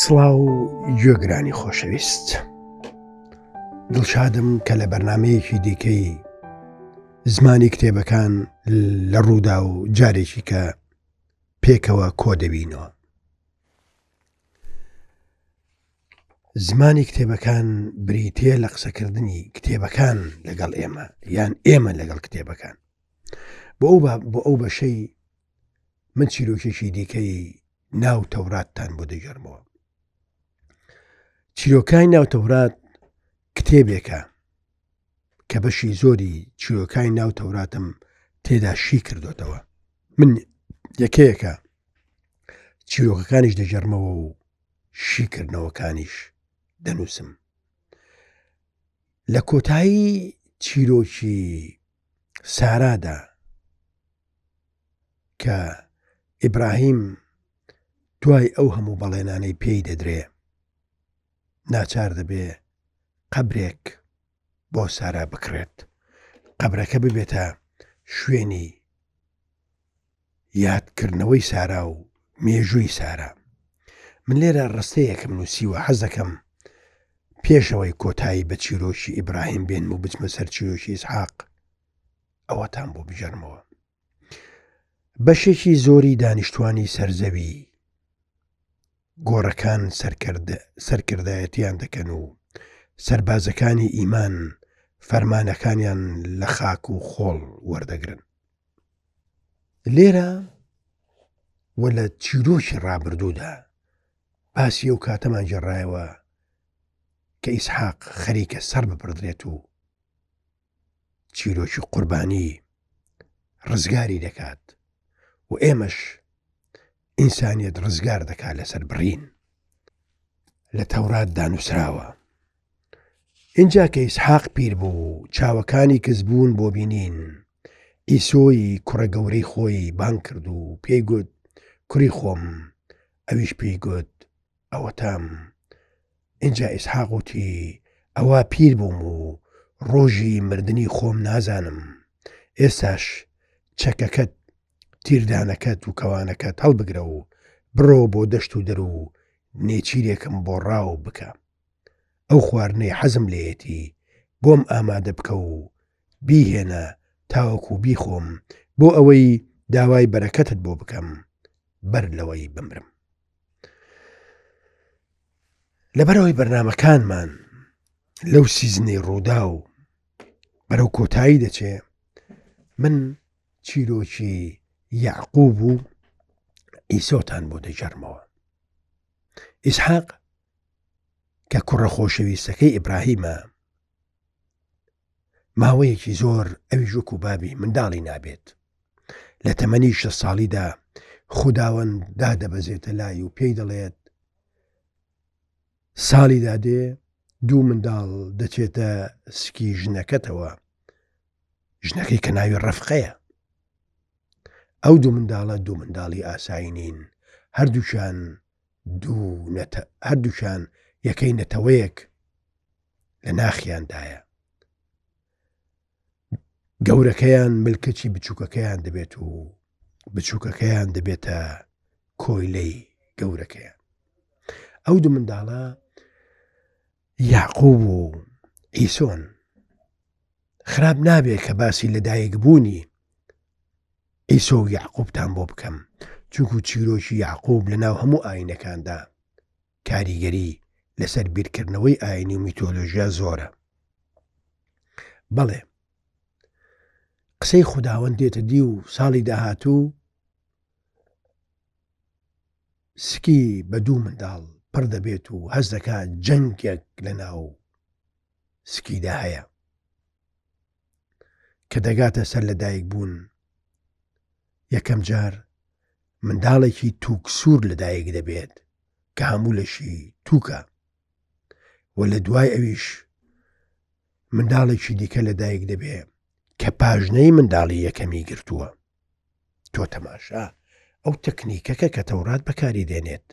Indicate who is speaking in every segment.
Speaker 1: سڵاو و گوێگرانی خۆشەویست دڵشادم کە لە بەرنمەیەکی دیکەی زمانی کتێبەکان لە ڕوودا و جارێکی کە پێکەوە کۆدەبینەوە. زمانی کتێبەکان بریتە لە قسەکردنی کتێبەکان لەگەڵ ئێمە یان ئێمە لەگەڵ کتێبەکان بۆ ئەو بۆ ئەو بەشەی من چیرۆکێکی دیکەی ناو تەوراتتان بۆ دەگەرمەوە چیرۆکانی ناو تەورات کتێبێکە کە بەشی زۆری چیرۆکای ناو تەوراتم تێدا شی کردوتەوە من یەکەیەکە چیرۆکەکانیش دەژەرمەوە و شیکردنەوەکانیش دەنووسم لە کۆتایی چیرۆکی سارادا کە ئیبراهیم دوای ئەو هەموو بەڵێنانەی پێی دەدرێ ناچار دەبێ قەبرێک بۆ سارا بکڕێت قەبرەکە ببێتە شوێنی یادکردنەوەی سارا و مێژووی سارا من لێرە ڕستەیەکم نووسیوە حەزەکەم پێشەوەی کۆتایی بە چیرۆکی ئیبراهیم بێنم و بچمە سەر چیرۆکی ئسحاق ئەوەتان بۆ بژەرمەوە بەشێکی زۆری دانیشتوانی سەرزەوی گۆڕەکان سەرکردایەتیان دەکەن و سربازەکانی ئیمان فەرمانەکانیان لە خاک و خۆڵ وەردەگرن لێرە و لە چیرۆکی ڕابردوودا باسی و کاتەمان جێڕایەوە کە ئیسحاق خەریکە سەر بپڕدرێت و چیرۆکی قوربانی ڕزگاری دەکات و ئێمەش ئینسانیت ڕزگار دەکات لەسەر بڕین لە تەورات دانوسراوە اینجا کە ئیسحاق پیر بوو چاوەکانی کەس بوون بۆ بینین ئیسۆی کوڕە گەورەی خۆی بان کرد و پێی گوت کوری خۆم ئەویش پێی گوت ئەوەتام ئینجا ئیسحاق وتی ئەوە پیر بووم و ڕۆژی مردنی خۆم نازانم ئێستاش چەکەکەت تیردانەکەت و کەوانەکەت هەڵبگرە و بڕۆ بۆ دەشت و دەرو و نێچیرێکم بۆ ڕاو بکە ئەو خواردنەی حەزم لێتی بۆم ئامادە بکە و بیهێنە تاوەکو بیخۆم بۆ ئەوەی داوای بەرەکەتت بۆ بکەم بەر لەوەی بمرم لەبەرەوەی بەرنمەکانمان لەو سیزنەی ڕوودا و بەرەو کۆتایی دەچێ من چیرۆکی یعقوب و ئیسۆتان بۆ دەجارمەوە ئیسحاق کە کوڕە خۆشەویستەکەی ئیبراهیمە ماوەیەکی زۆر ئەویش وەکو بابی منداڵی نابێت لە تەمەنی شە ساڵیدا خوداوەند دادەبەزێتە لای و پێی دەڵێت ساڵی دادێ دوو منداڵ دەچێتە سکی ژنەکەتەوە ژنەکەی کە ناوی ڕەفقەیە ئەو دوو منداڵە دوو منداڵی ئاسایی نین هەردووشان دوو نەتە هەردووکیان یەکەی نەتەوەیەک لە ناخیاندایە گەورەکەیان ملکەچی بچووکەکەیان دەبێت و بچووکەکەیان دەبێتە کۆیلەی گەورەکەیان ئەو دوو منداڵە یەعقوب و ئیسۆن خراپ نابێت کە باسی لەدایک بوونی ئیسۆ و یعقوبتان بۆ بکەم چونکو چیرۆکی یعقوب لە ناو هەموو ئاینەکاندا کاریگەری لەسەر بیرکردنەوەی ئاینی و میتۆلۆژیا زۆرە بەڵێ قسەی خودداوەند دێتە دی و ساڵی داهاتوو سکی بە دوو منداڵ پڕ دەبێت و هەست دەکا جەنگێک لە ناو سکیدا هەیە کە دەگاتە سەر لە دایک بوون یەکەم جار منداڵێکی تووکسوور لە دایک دەبێت کە هەموو لەشی تووکە و لە دوای ئەویش منداڵێکی دیکە لە دایک دەبێ کە پاژنەی منداڵی یەکەمی گرتووە تۆ تەماشا ئەو تەکنیکەکە کە تەورات بەکاری دێنێت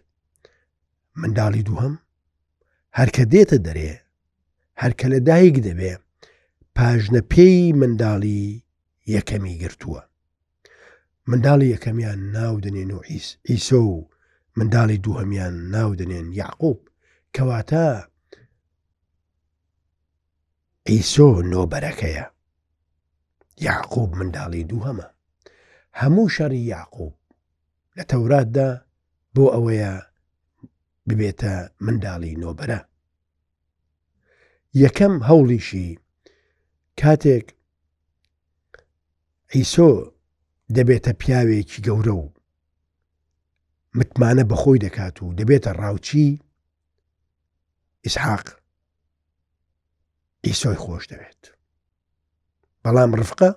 Speaker 1: منداڵی دووهم هەرکە دێتە دەرێ هەرکە لە دایک دەبێ پاژنە پێی منداڵی یەکەمی گرتووە منداڵی یەکەمیان ناو دەنێن و عیس ئیسۆ و منداڵی دووهەمیان ناو دەنێن یعقوب کەواتە ئیسۆ نۆبەرەکەیە یعقوب منداڵی دووهەمە هەموو شەڕی یعقوب لە تەوراتدا بۆ ئەوەیە ببێتە منداڵی نۆبەرە یەکەم هەوڵیشی کاتێک عیسۆ دەبێتە پیاوێکی گەورە و متمانە بەخۆی دەکات و دەبێتە ڕاوچی ئیسحاق ئیسۆی خۆش دەوێت بەڵام ڕفقە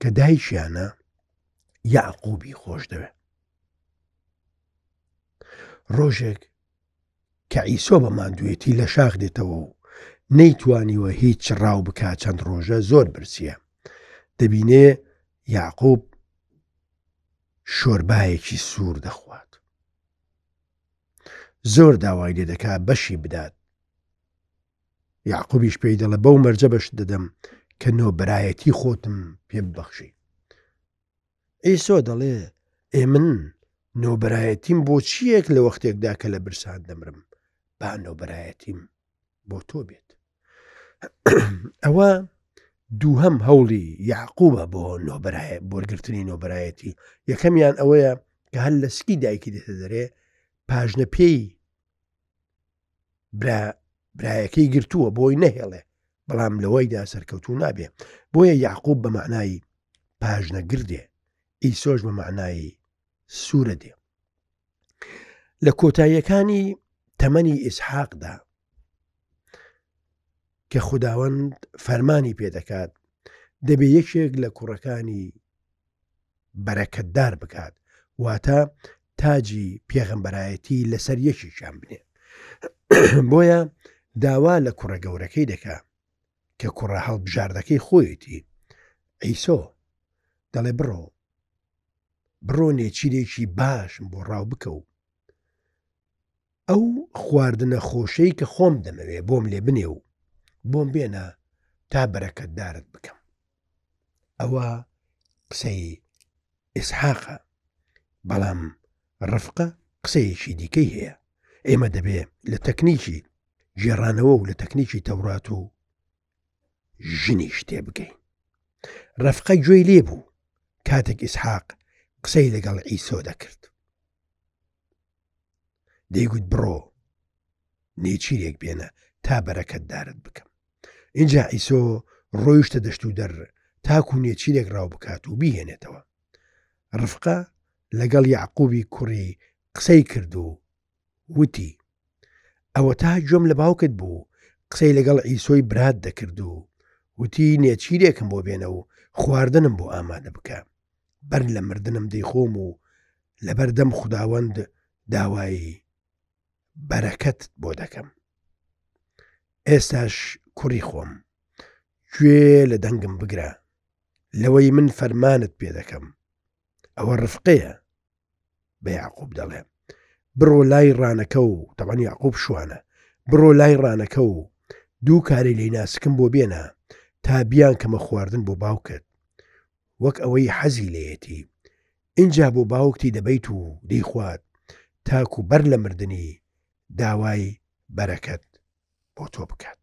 Speaker 1: کە دایکیانە یاعقوبی خۆش دەوێت ڕۆژێک کە عیسۆ بە ماندوێتی لە شاخ دێتەوە و نەیتوانیوە هیچ ڕاو بکا چەند ڕۆژە زۆر برسیە دەبینێ یاقوب شۆربایەکی سوور دەخوات زۆر داوای لێ دەکا بەشی بدات یاقوبیش پێی دەڵە بەو مەرجە بەش دەدەم کە نۆ برایەتی خۆتم پێ ببەخشی عیسۆ دەڵێ، ئێ من نۆبەرایەتیم بۆ چییەک لە وەختێکدا کە لە برسان دەمرم، با نۆبەرایەتیم بۆ تۆ بێت. ئەوە دووهەم هەوڵی یعقوبە بۆ نۆبەرایە بۆرگرتنی نۆبەرایەتی یەکەمیان ئەوەیە کە هەر لە سکی دایکی دێتە دەرێ پاژنە پێی برا برایەکەی گرتووە بۆی نەهێڵێ بەڵام لەوەیدا سەرکەوتوو نابێ بۆیە یعقوب بە معنایی پاژنە گردێ ئیسۆش بە معنایی سوورە دێ لە کۆتاییەکانی تەمەنی ئیسحاقدا کە خودداوەند فەرمانی پێدەکات دەبێ یەکێک لە کوڕەکانی بەرەکەتدار بکات، واتە تاجی پێغەمبەرایەتی لەسەر یەکێکیان بنێ. بۆیە داوا لە کوڕە گەورەکەی دەکا کە کوڕە هەڵبژاردەکەی خۆیەتی ئەیسۆ دەڵێ بڕۆ بڕۆ نێچیرێکی باشم بۆ ڕاو بکە و ئەو خواردنە خۆشەی کە خۆم دەمەوێ بۆم لێ بنێ و بۆم بێنە تا بەرەکەتدارت بکەم ئەوە قسەی ئسحاقە بەڵام ڕفقە قسەیەکی دیکەی هەیە ئێمە دەبێ لە تەکنیکی گێڕانەوە و لە تەکنیکی تەورات و ژنیش تێبگەین ڕەفقە گوێی لێ بوو کاتێک ئیسحاق قسەی لەگەڵ ئیسۆ دەکرد دەیگوت بڕۆ نێچیرێک بێنە تا بەرەکەت دارت بکەم اینجا ئیسۆ ڕۆیشتە دەشت و دەر تاکو نێچیرێک ڕاو بکات و بیهێنێتەوە ڕفقە لەگەڵ یعقوبی کوڕی قسەی کرد و وتی ئەوەتا گوێم لە باوکت بوو قسەی لەگەڵ ئیسۆی برات دەکرد و وتی نێچیرێکم بۆ بێنە و خواردنم بۆ ئامادە بکە بەر لە مردنم دەیخۆم و لەبەردەم خداوەند داوایی بەرەکەت بۆ دەکەم ئێستاش کوڕی خۆم گوێ لە دەنگم بگرە لەوەی من فەرمانت پێ دەکەم ئەوە ڕفقەیە بە یاقوب دەڵێ بڕۆ لای ڕانەکە و تەوان یاقوب شوانە بڕۆ لای ڕانەکە و دوو کاری لی ناسکم بۆ بێنە تا بیان کەمە خواردن بۆ باوکت وەک ئەوەی حەزی لەیەتی اینجا بۆ باوکتی دەبیت و دیخوات تاکو بەر لە مردنی داوای بەرەکەت بۆ تۆ بکات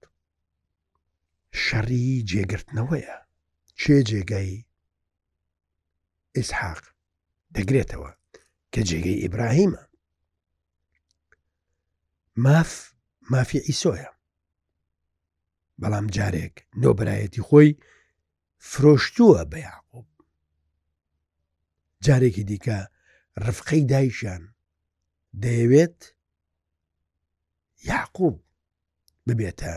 Speaker 1: شەڕی جێگرتنەوەیە چێ جێگای ئیسحاق دەگرێتەوە کە جێگەی ئیبراهیمە ماف مافی ئیسۆیە بەڵام جارێک نۆبرایەتی خۆی فرۆشتووە بە یاقوب جارێکی دیکە ڕفقەی دایشان دەیەوێت یاقوب ببێتە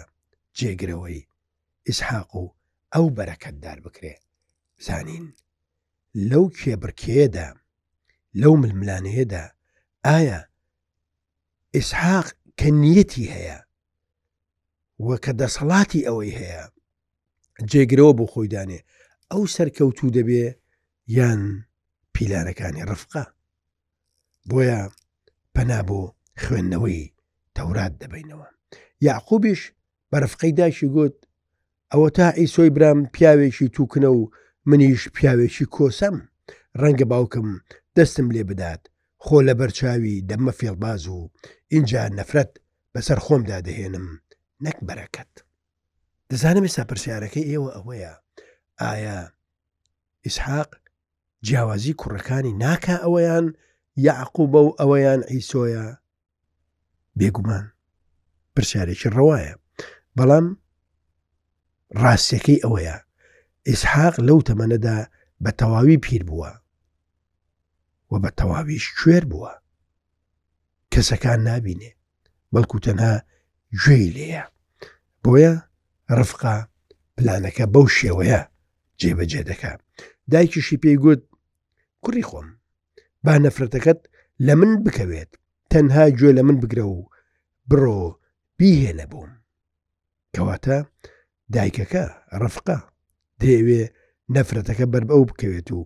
Speaker 1: جێگرەوەی ئیسحاق و ئەو بەرەکەتدار بکرێ زانین لەو کێبڕکێدا لەو ململانەیەدا ئایا ئیسحاق کە نیەتی هەیە و کە دەسەڵاتی ئەوەی هەیە جێگرەوە بۆ خۆی دانێ ئەو سەرکەوتوو دەبێ یان پیلانەکانی ڕفقا بۆیە پەنا بۆ خوێندنەوەی تەورات دەبینەوە یاعقوبیش بەرفقەی داشی گوت ئەوە تا ئیسۆی برام پیاوێکی تووکنە و منیش پیاوێکی کۆسەم ڕەنگە باوکم دەستم لێ بدات خۆ لە بەرچاوی دەمە فێڵباز و ئینجا نەفرەت بەسەر خۆمدا دەهێنم نەک بەرەکەت دەزانم ئێستا پرسیارەکەی ئێوە ئەوەیە ئایا ئیسحاق جیاوازی کوڕەکانی ناکا ئەوەیان یەعقوبە و ئەوەیان عیسۆیە بێگومان پرسیارێکی ڕەوایە بەڵام ڕاستەکەی ئەوەیە ئیسحاق لەو تەمەنەدا بە تەواوی پیر بووە و بە تەواویش کوێر بووە کەسەکان نابینێ بەڵکو تەنها گوێی لێیە بۆیە ڕفقا پلانەکە بەو شێوەیە جێبەجێ دەکە دایکیشی پێی گوت کوڕی خۆم با نەفرەتەکەت لە من بکەوێت تەنها گوێ لە من بگرە و بڕۆ بیهێنە بووم کەواتە دایکەکە، رفقە، دەیەوێ نەفرەتەکە بەر بەو بکەوێت و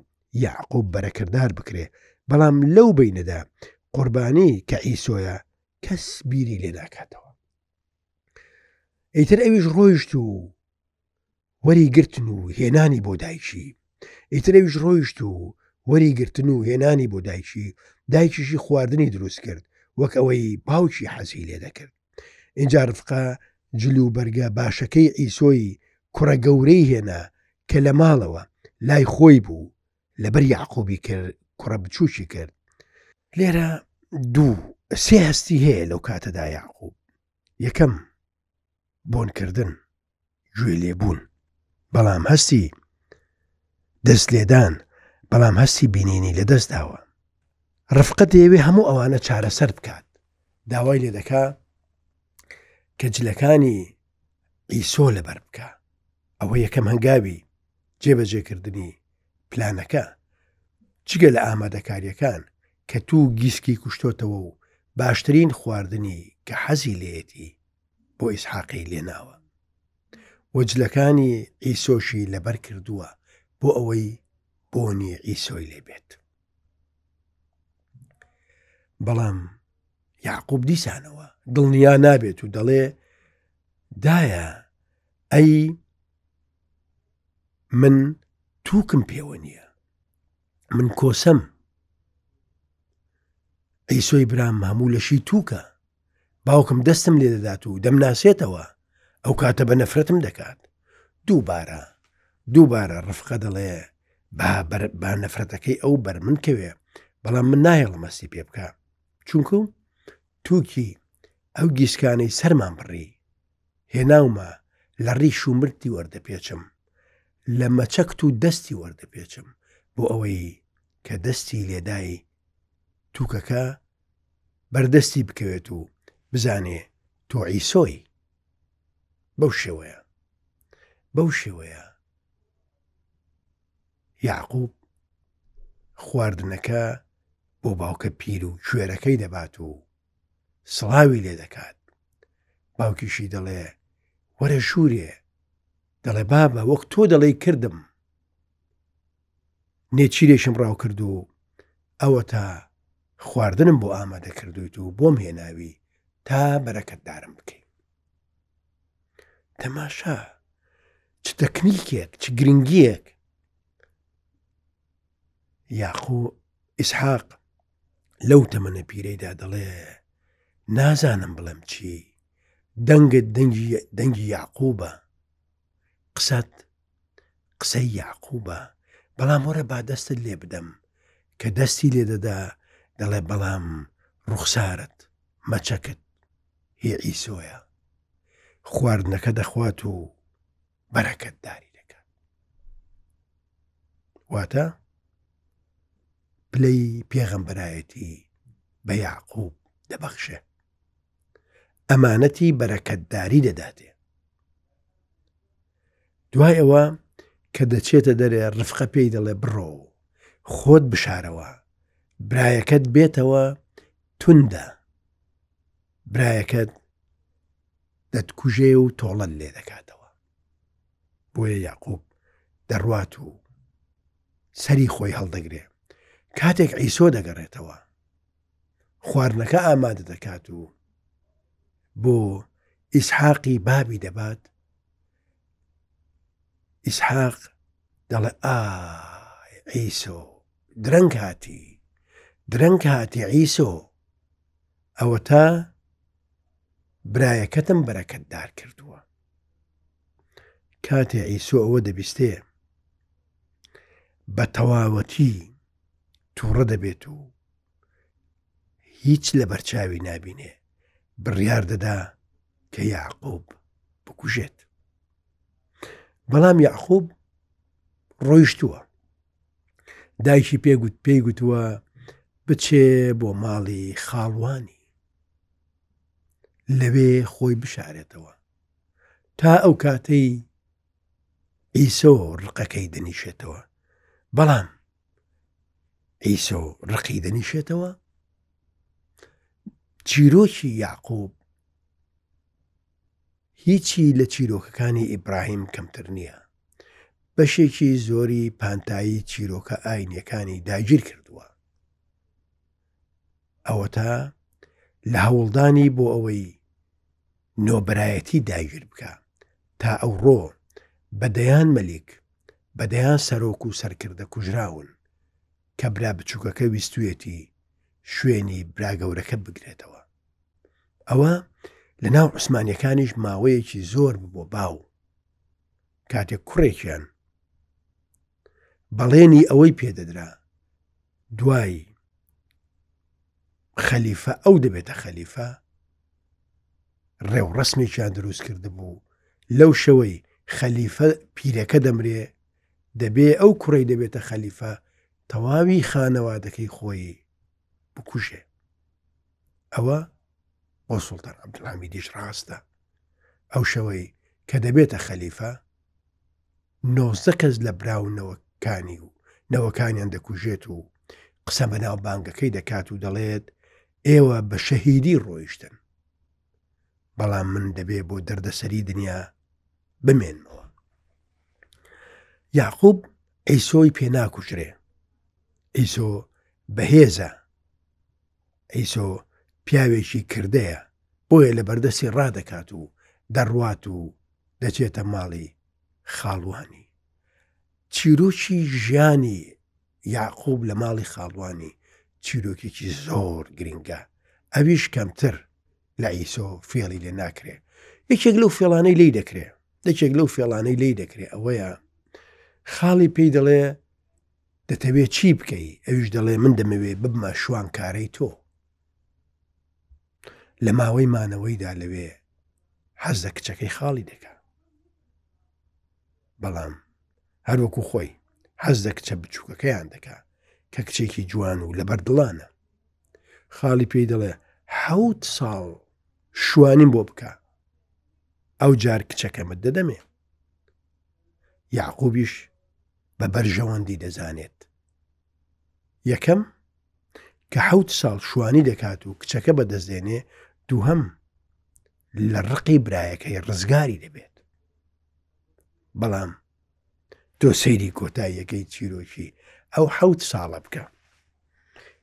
Speaker 1: یەعقوب بەرەکردار بکرێ، بەڵام لەو بەینەدا قوربانی کە ئیسۆیە کەس بیری لێ ناکاتەوە. ئیتر ئەویش ڕۆیشت و وەری گرتن و هێنانی بۆ دایکی ئیترەویش ڕۆیشت و وەری گرتن و هێنانی بۆ دایکی دایکیشی خواردنی دروست کرد وەک ئەوەی باوکی حەزی لێ دەکرد اینجا ڕفقا جل و بەرگە باشەکەی ئیسۆی کوڕە گەورەی هێنا کە لە ماڵەوە لای خۆی بوو لەبەر یعقوبی کرد کوڕە بچووکی کرد لێرە دوو سێ هەستی هەیە لەو کاتەدا یاقوب یەکەم بۆنکردن گوێ لێبوون بەڵام هەستی دەست لێدان بەڵام هەستی بینینی لە دەست داوە ڕفقە دەیەوێ هەموو ئەوانە چارەسەر بکات داوای لێ دەکا کە جلەکانی ئیسۆ لەبەر بکە ئەوە یەکەم هەنگاوی جێبەجێکردنی پلانەکە جگە لە ئامادەکاریەکان کە تو گیسکی کوشتۆتەوە و باشترین خواردنی کە حەزی لێتی بۆ ئیسحاقی لێناوە وەجلەکانی ئیسۆشی لەبەر کردووە بۆ ئەوەی بۆنی ئیسۆی لێ بێت بەڵام یاقوب دیسانەوە دڵنیا نابێت و دەڵێ دایە ئەی من توکم پێوە نیە من کۆسەم ئەیسۆی برام هەموو لەشی توکە باوکم دەستم لێ دەدات و دەمناسێتەوە ئەو کاتە بە نەفرەتم دەکات دووبارە دووبارە ڕفقە دەڵێ با با نەفرەتەکەی ئەو بەر من کەوێ بەڵام من ناهێڵمەستی پێ بکە چونکو تووکی ئەو گیسکانەی سەرمان بڕی هێناومە لە ڕیش و مردی وەردەپێچم، لە مەچەکت و دەستی وەردەپێچم، بۆ ئەوەی کە دەستی لێدای تووکەکە بەردەستی بکەوێت و بزانێ تۆ عیسۆی. بەو شێوەیە بەو شێوەیە یاعقوب خواردنەکە بۆ باوکە پیر و کوێرەکەی دەبات و سڵاوی لێ دەکات باوکیشی دەڵێ وەرە ژوورێ دەڵێ بابە وەک تۆ دەڵێی کردم نێچیرێکم ڕاو کرد و ئەوە تا خواردنم بۆ ئامادە کردویت و بۆم هێناوی تا بەرەکەتدارم بکەین تەماشا چ تەکنیکێک چ گرنگیەک یاخۆ ئیسحاق لەو تەمەنە پیرەیدا دەڵێ نازانم بڵێم چی دەنگت دەنگی دەنگی یاقوبە قسەت قسەی یاقوبە بەڵام وەرە با دەستت لێ بدەم کە دەستی لێ دەدا دەڵێ بەڵام ڕوخسارت مەچەکت هی ئیسۆیە خواردنەکە دەخوات و بەرەکەتداری دەکات واتە پلەی پێغەمبەرایەتی بە یاقوب دەبەخشێ ئەمانەتی بەرەکەتداری دەداتێ دوای ئەوە کە دەچێتە دەرێ ڕفقە پێی دەڵێ بڕۆ خۆت بشارەوە برایەکەت بێتەوە توندە برایەکەت دەتکوژێ و تۆڵەت لێ دەکاتەوە بۆیە یاقوب دەڕوات و سەری خۆی هەڵدەگرێ کاتێک ئەیسۆ دەگەڕێتەوە خواردنەکە ئامادە دەکات و بۆ ئیسحاقی بابی دەبات ئیسحاق دەڵێ ئا ئەیسۆ درەنگ هاتی درەنگ هاتی ئەیسۆ ئەوە تا برایەکەتم بەرەکەت دار کردووە کاتێ ئیسۆ ئەوە دەبیستێ بە تەواوەتی تووڕە دەبێت و هیچ لە بەرچاوی نابینێ بڕیار دەدا کە یاعقوب بکوژێت بەڵام یاخوب ڕۆیشتووە دایکی پێگوت پێی گوتووە بچێ بۆ ماڵی خاڵوانی لەوێ خۆی بشارێتەوە تا ئەو کاتەی ئیسۆ ڕقەکەی دەنیشێتەوە بەڵام ئیسۆ ڕقی دەنیشێتەوە چیرۆکی یاقوب هیچی لە چیرۆکەکانی ئیبراهیم کەمتر نییە بەشێکی زۆری پانتایی چیرۆکە ئاینەکانی داگیر کردووە ئەوەتا لە هەوڵدانی بۆ ئەوەی نۆ برایەتی داگیر بکە تا ئەوڕۆ بە دەیان مەلیک بە دەیان سەرۆک و سەرکردە کوژراون کە برا بچووکەکە ویستویەتی شوێنی براگەورەکە بگرێتەوە ئەوە لە ناو عوسمانەکانیش ماوەیەکی زۆر ببوو باو کاتێک کوڕێکیان بەڵێنی ئەوەی پێدەدرا دوای خەلیفە ئەو دەبێتە خەلیفە ڕێوڕسمێکیان دروست کرد بوو لەو شەوەی خەلیفە پیرەکە دەمرێ دەبێ ئەو کوڕی دەبێتە خەلیفە تەواوی خانەوادەکەی خۆی بکوژێ ئەوە بۆ سوڵتان عبدڵامی دیش ڕاستە ئەو شەوەی کە دەبێتە خەلیفە نۆزدە کەس لە برا و نەوەکانی و نەوەکانیان دەکوژێت و قسە بەناو بانگەکەی دەکات و دەڵێت ئێوە بە شەهیدی ڕۆیشتن بەڵام من دەبێ بۆ دەردەسەری دنیا بمێنمەوە یاقوب ئەیسۆی پێناکوژرێ ئیسۆ بەهێزە عیسۆ پیاوێکی کردەیە، بۆیە لە بەردەستی ڕادەکات و دەڕوات و دەچێتە ماڵی خاڵوانی. چیرۆکی ژیانی یاقوب لە ماڵی خاڵوانی چیرۆکێکی زۆر گرنگە، ئەویش کەمتر لە عیسۆ فێڵی لێ ناکرێ. یەکێک لەو فێڵانەی لی دەکرێ، یەکێک لەو فێڵانەی لی دەکرێ ئەوەیە خاڵی پێی دەڵێ دەتەوێ چی بکەی ئەویش دەڵێ من دەمەوێ ببمە شوانکارەی تۆ لە ماوەی مانەوەیدا لەوێ حەز لە کچەکەی خاڵی دەکە بەڵام هەروەکو خۆی حەز لە کچە بچووکەکەیان دەکا کە کچێکی جوان و لەبەر دڵانە خاڵی پێی دەڵێ حەوت ساڵ شوانیم بۆ بکە ئەو جار کچەکەمت دەدەمێ یاعقوبیش بە بەرژەوەندی دەزانێت یەکەم کە حەوت ساڵ شوانی دەکات و کچەکە بەدەستێنێ دووهم لە ڕقی برایەکەی ڕزگاری دەبێت بەڵام تۆ سەیری کۆتاییەکەی چیرۆکی ئەو حەوت ساڵە بکە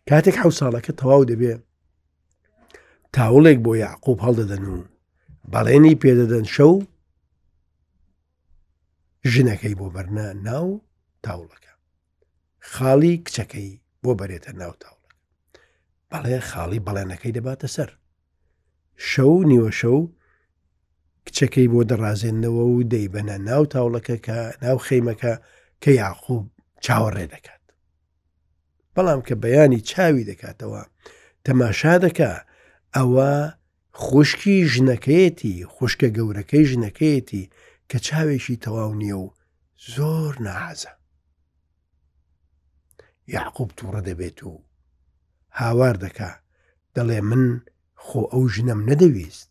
Speaker 1: کاتێک حەوت ساڵەکە تەواو دەبێ تاوڵێک بۆ یاقوب هەڵدەدەن و بەڵێنی پێدەدەن شەو ژنەکەی بۆ بەرنا ناو تاوڵەکە خاڵی کچەکەی بۆ بەرێتە ناو تاوڵەکە بەڵێ خاڵی بەڵێنەکەی دەباتە سەر شەو نیوە شەو کچەکەی بۆ دەڕازێنەوە و دەیبەنە ناو تاوڵەکە کە ناو خەیمەکە کە یاخوب چاوەڕێ دەکات بەڵام کە بەیانی چاوی دەکاتەوە تەماشا دەکا ئەوە خوشکی ژنەکەیەتی، خوشکە گەورەکەی ژنەکەیەتی کە چاوێکی تەواو نییە و زۆر ناحەزە. یاعقوب تووڕە دەبێت و هاوار دەکا دەڵێ من خۆ ئەو ژنەم نەدەویست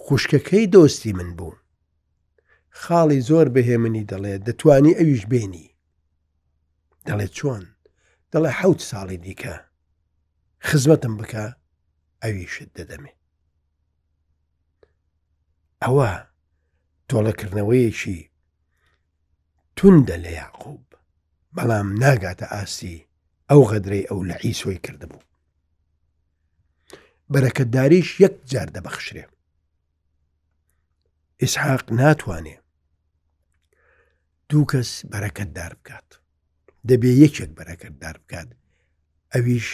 Speaker 1: خوشکەکەی دۆستی من بوو خاڵی زۆر بەهێمنی دەڵێ دەتانی ئەویش بێنی دەڵێ چۆن دەڵێ حەوت ساڵی دیکە خزمەتم بکە ئەویشت دەدەمێ ئەوە تۆڵەکردنەوەیەکی توندە لە یاقوب بەڵام ناگاتە ئاستی ئەو غەدرەی ئەو لە ئیسۆی کردبوو بەرەکەتداریش یەک جار دەبەخشرێ ئیسحاق ناتوانێ دوو کەس بەرەکەتدار بکات دەبێ یەکێک بەرەکەتدار بکات ئەویش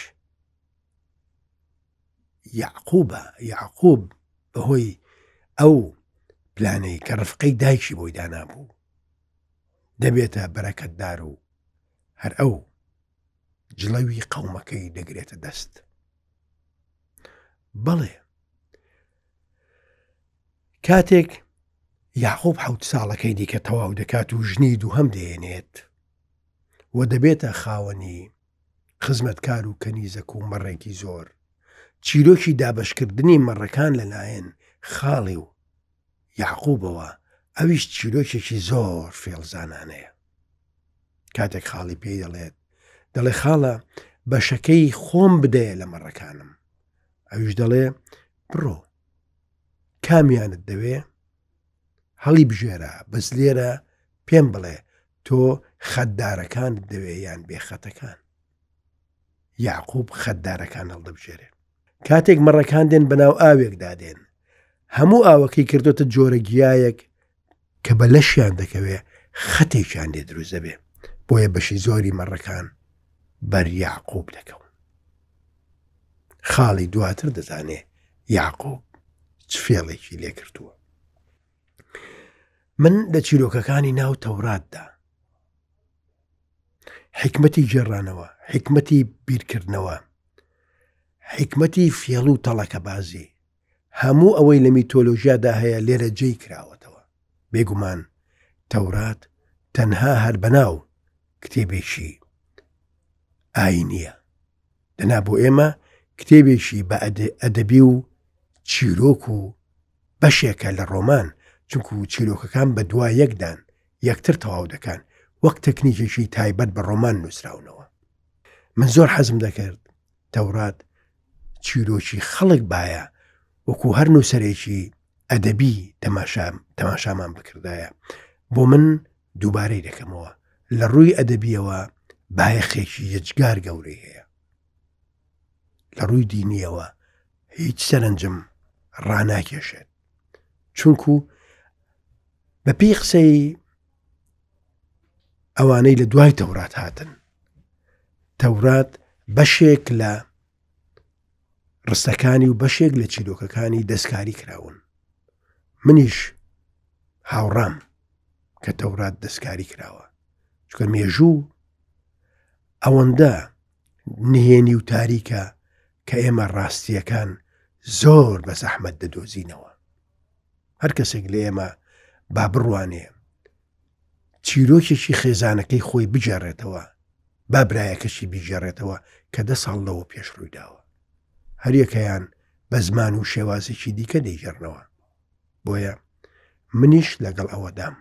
Speaker 1: یعقوبە یعقوب بەهۆی ئەو پلانەی کە ڕفقەی دایکی بۆی دانابوو دەبێتە بەرەکەتدار و هەر ئەو جڵەوی قەومەکەی دەگرێتە دەست بەڵێ کاتێک یاخوب حوت ساڵەکەی دیکە تەواو دەکات و ژنی دووهم دێنێت و دەبێتە خاوەنی خزمەتکار و کەنیزەک و مەڕێکی زۆر چیرۆکی دابشکردنی مەڕەکان لەلایەن خاڵی و یاقوبەوە ئەویش چیرۆکێکی زۆر فێڵزانانەیە کاتێک خاڵی پێی دەڵێت دەڵێ خاڵە بەشەکەی خۆم بدەیە لە مەڕەکانم ئەویش دەڵێ بڕۆ کامیانت دەوێ هەڵی بژێرە بەس لێرە پێم بڵێ تۆ خەددارەکانت دەوێ یان بێخەتەکان یاقوب خەددارەکان هەڵدەبژێرێ کاتێک مەڕەکان دێن بەناو ئاوێکدا دێن هەموو ئاوەکەی کردوتە جۆرە گیایەک کە بە لەشیان دەکەوێ خەتێکیان لێ دروست دەبێ بۆیە بەشی زۆری مەڕەکان بەر یاقوب دەکەون خاڵی دواتر دەزانێ یاقوب چ فێڵێکی لێ کردووە من لە چیرۆکەکانی ناو تەوراتدا حکمەتی گێڕانەوە حکمەتی بیرکردنەوە حکمەتی فێڵ و تەڵەکە بازی هەموو ئەوەی لە میتۆلۆژیادا هەیە لێرە جێی کراوەتەوە. بێگومان تەورات تەنها هەر بەناو کتێبێکی ئاینیە دەنا بۆ ئێمە کتێبێکی بە ئەدەبی و چیرۆک و بەشێکە لە ڕۆمان چونکو چیرۆکەکان بە دوا یەکدان یەکتر تەواو دەکەن وەک تەکنیکێکی تایبەت بە ڕۆمان نووسراونەوە من زۆر حەزم دەکرد تەورات چیرۆکی خەڵک بایە وەکو هەر نووسەرێکی ئەدەبی تەماشام تەماشامان بکردایە بۆ من دووبارەی دەکەمەوە لە ڕووی ئەدەبیەوە بایەخێکی یەجگار گەورەی هەیە لە ڕووی دینیەوە هیچ سەرنجم ڕناکێشێت چونکو بەپی قسەی ئەوانەی لە دوای تەورات هاتن تەورات بەشێک لە ڕستەکانی و بەشێک لە چیرۆکەکانی دەستکاری کراون منیش هاوڕام کە تەورات دەستکاری کراوە چکە مێژوو ئەوەندە نهێنی و تاریکە کە ئێمە ڕاستیەکان زۆر بە زەحمەت دەدۆزینەوە هەر کەسێک لە ئێمە با بڕوانێ چیرۆکێکی خێزانەکەی خۆی بگێڕێتەوە با برایەکەشی بیگێڕێتەوە کە دە ساڵ لەوە پێش ڕوویداوە هەریەکەیان بە زمان و شێوازێکی دیکە دەیگەڕنەوە بۆیە منیش لەگەڵ ئەوەدام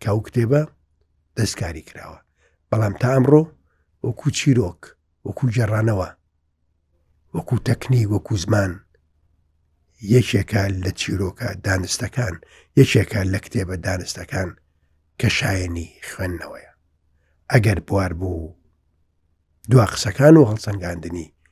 Speaker 1: کە ئەو کتێبە دەستکاری کراوە بەڵام تا ئەمڕۆ وەکو چیرۆک وەکو گێڕانەوە وەکو تەکنی وەکو زمان یەکێکە لە چیرۆکە دانستەکان یەکێکە لە کتێبە دانستەکان کە شایەنی خوێندنەوەیە ئەگەر بوار بوو دوا قسەکان و هەڵسەنگاندنی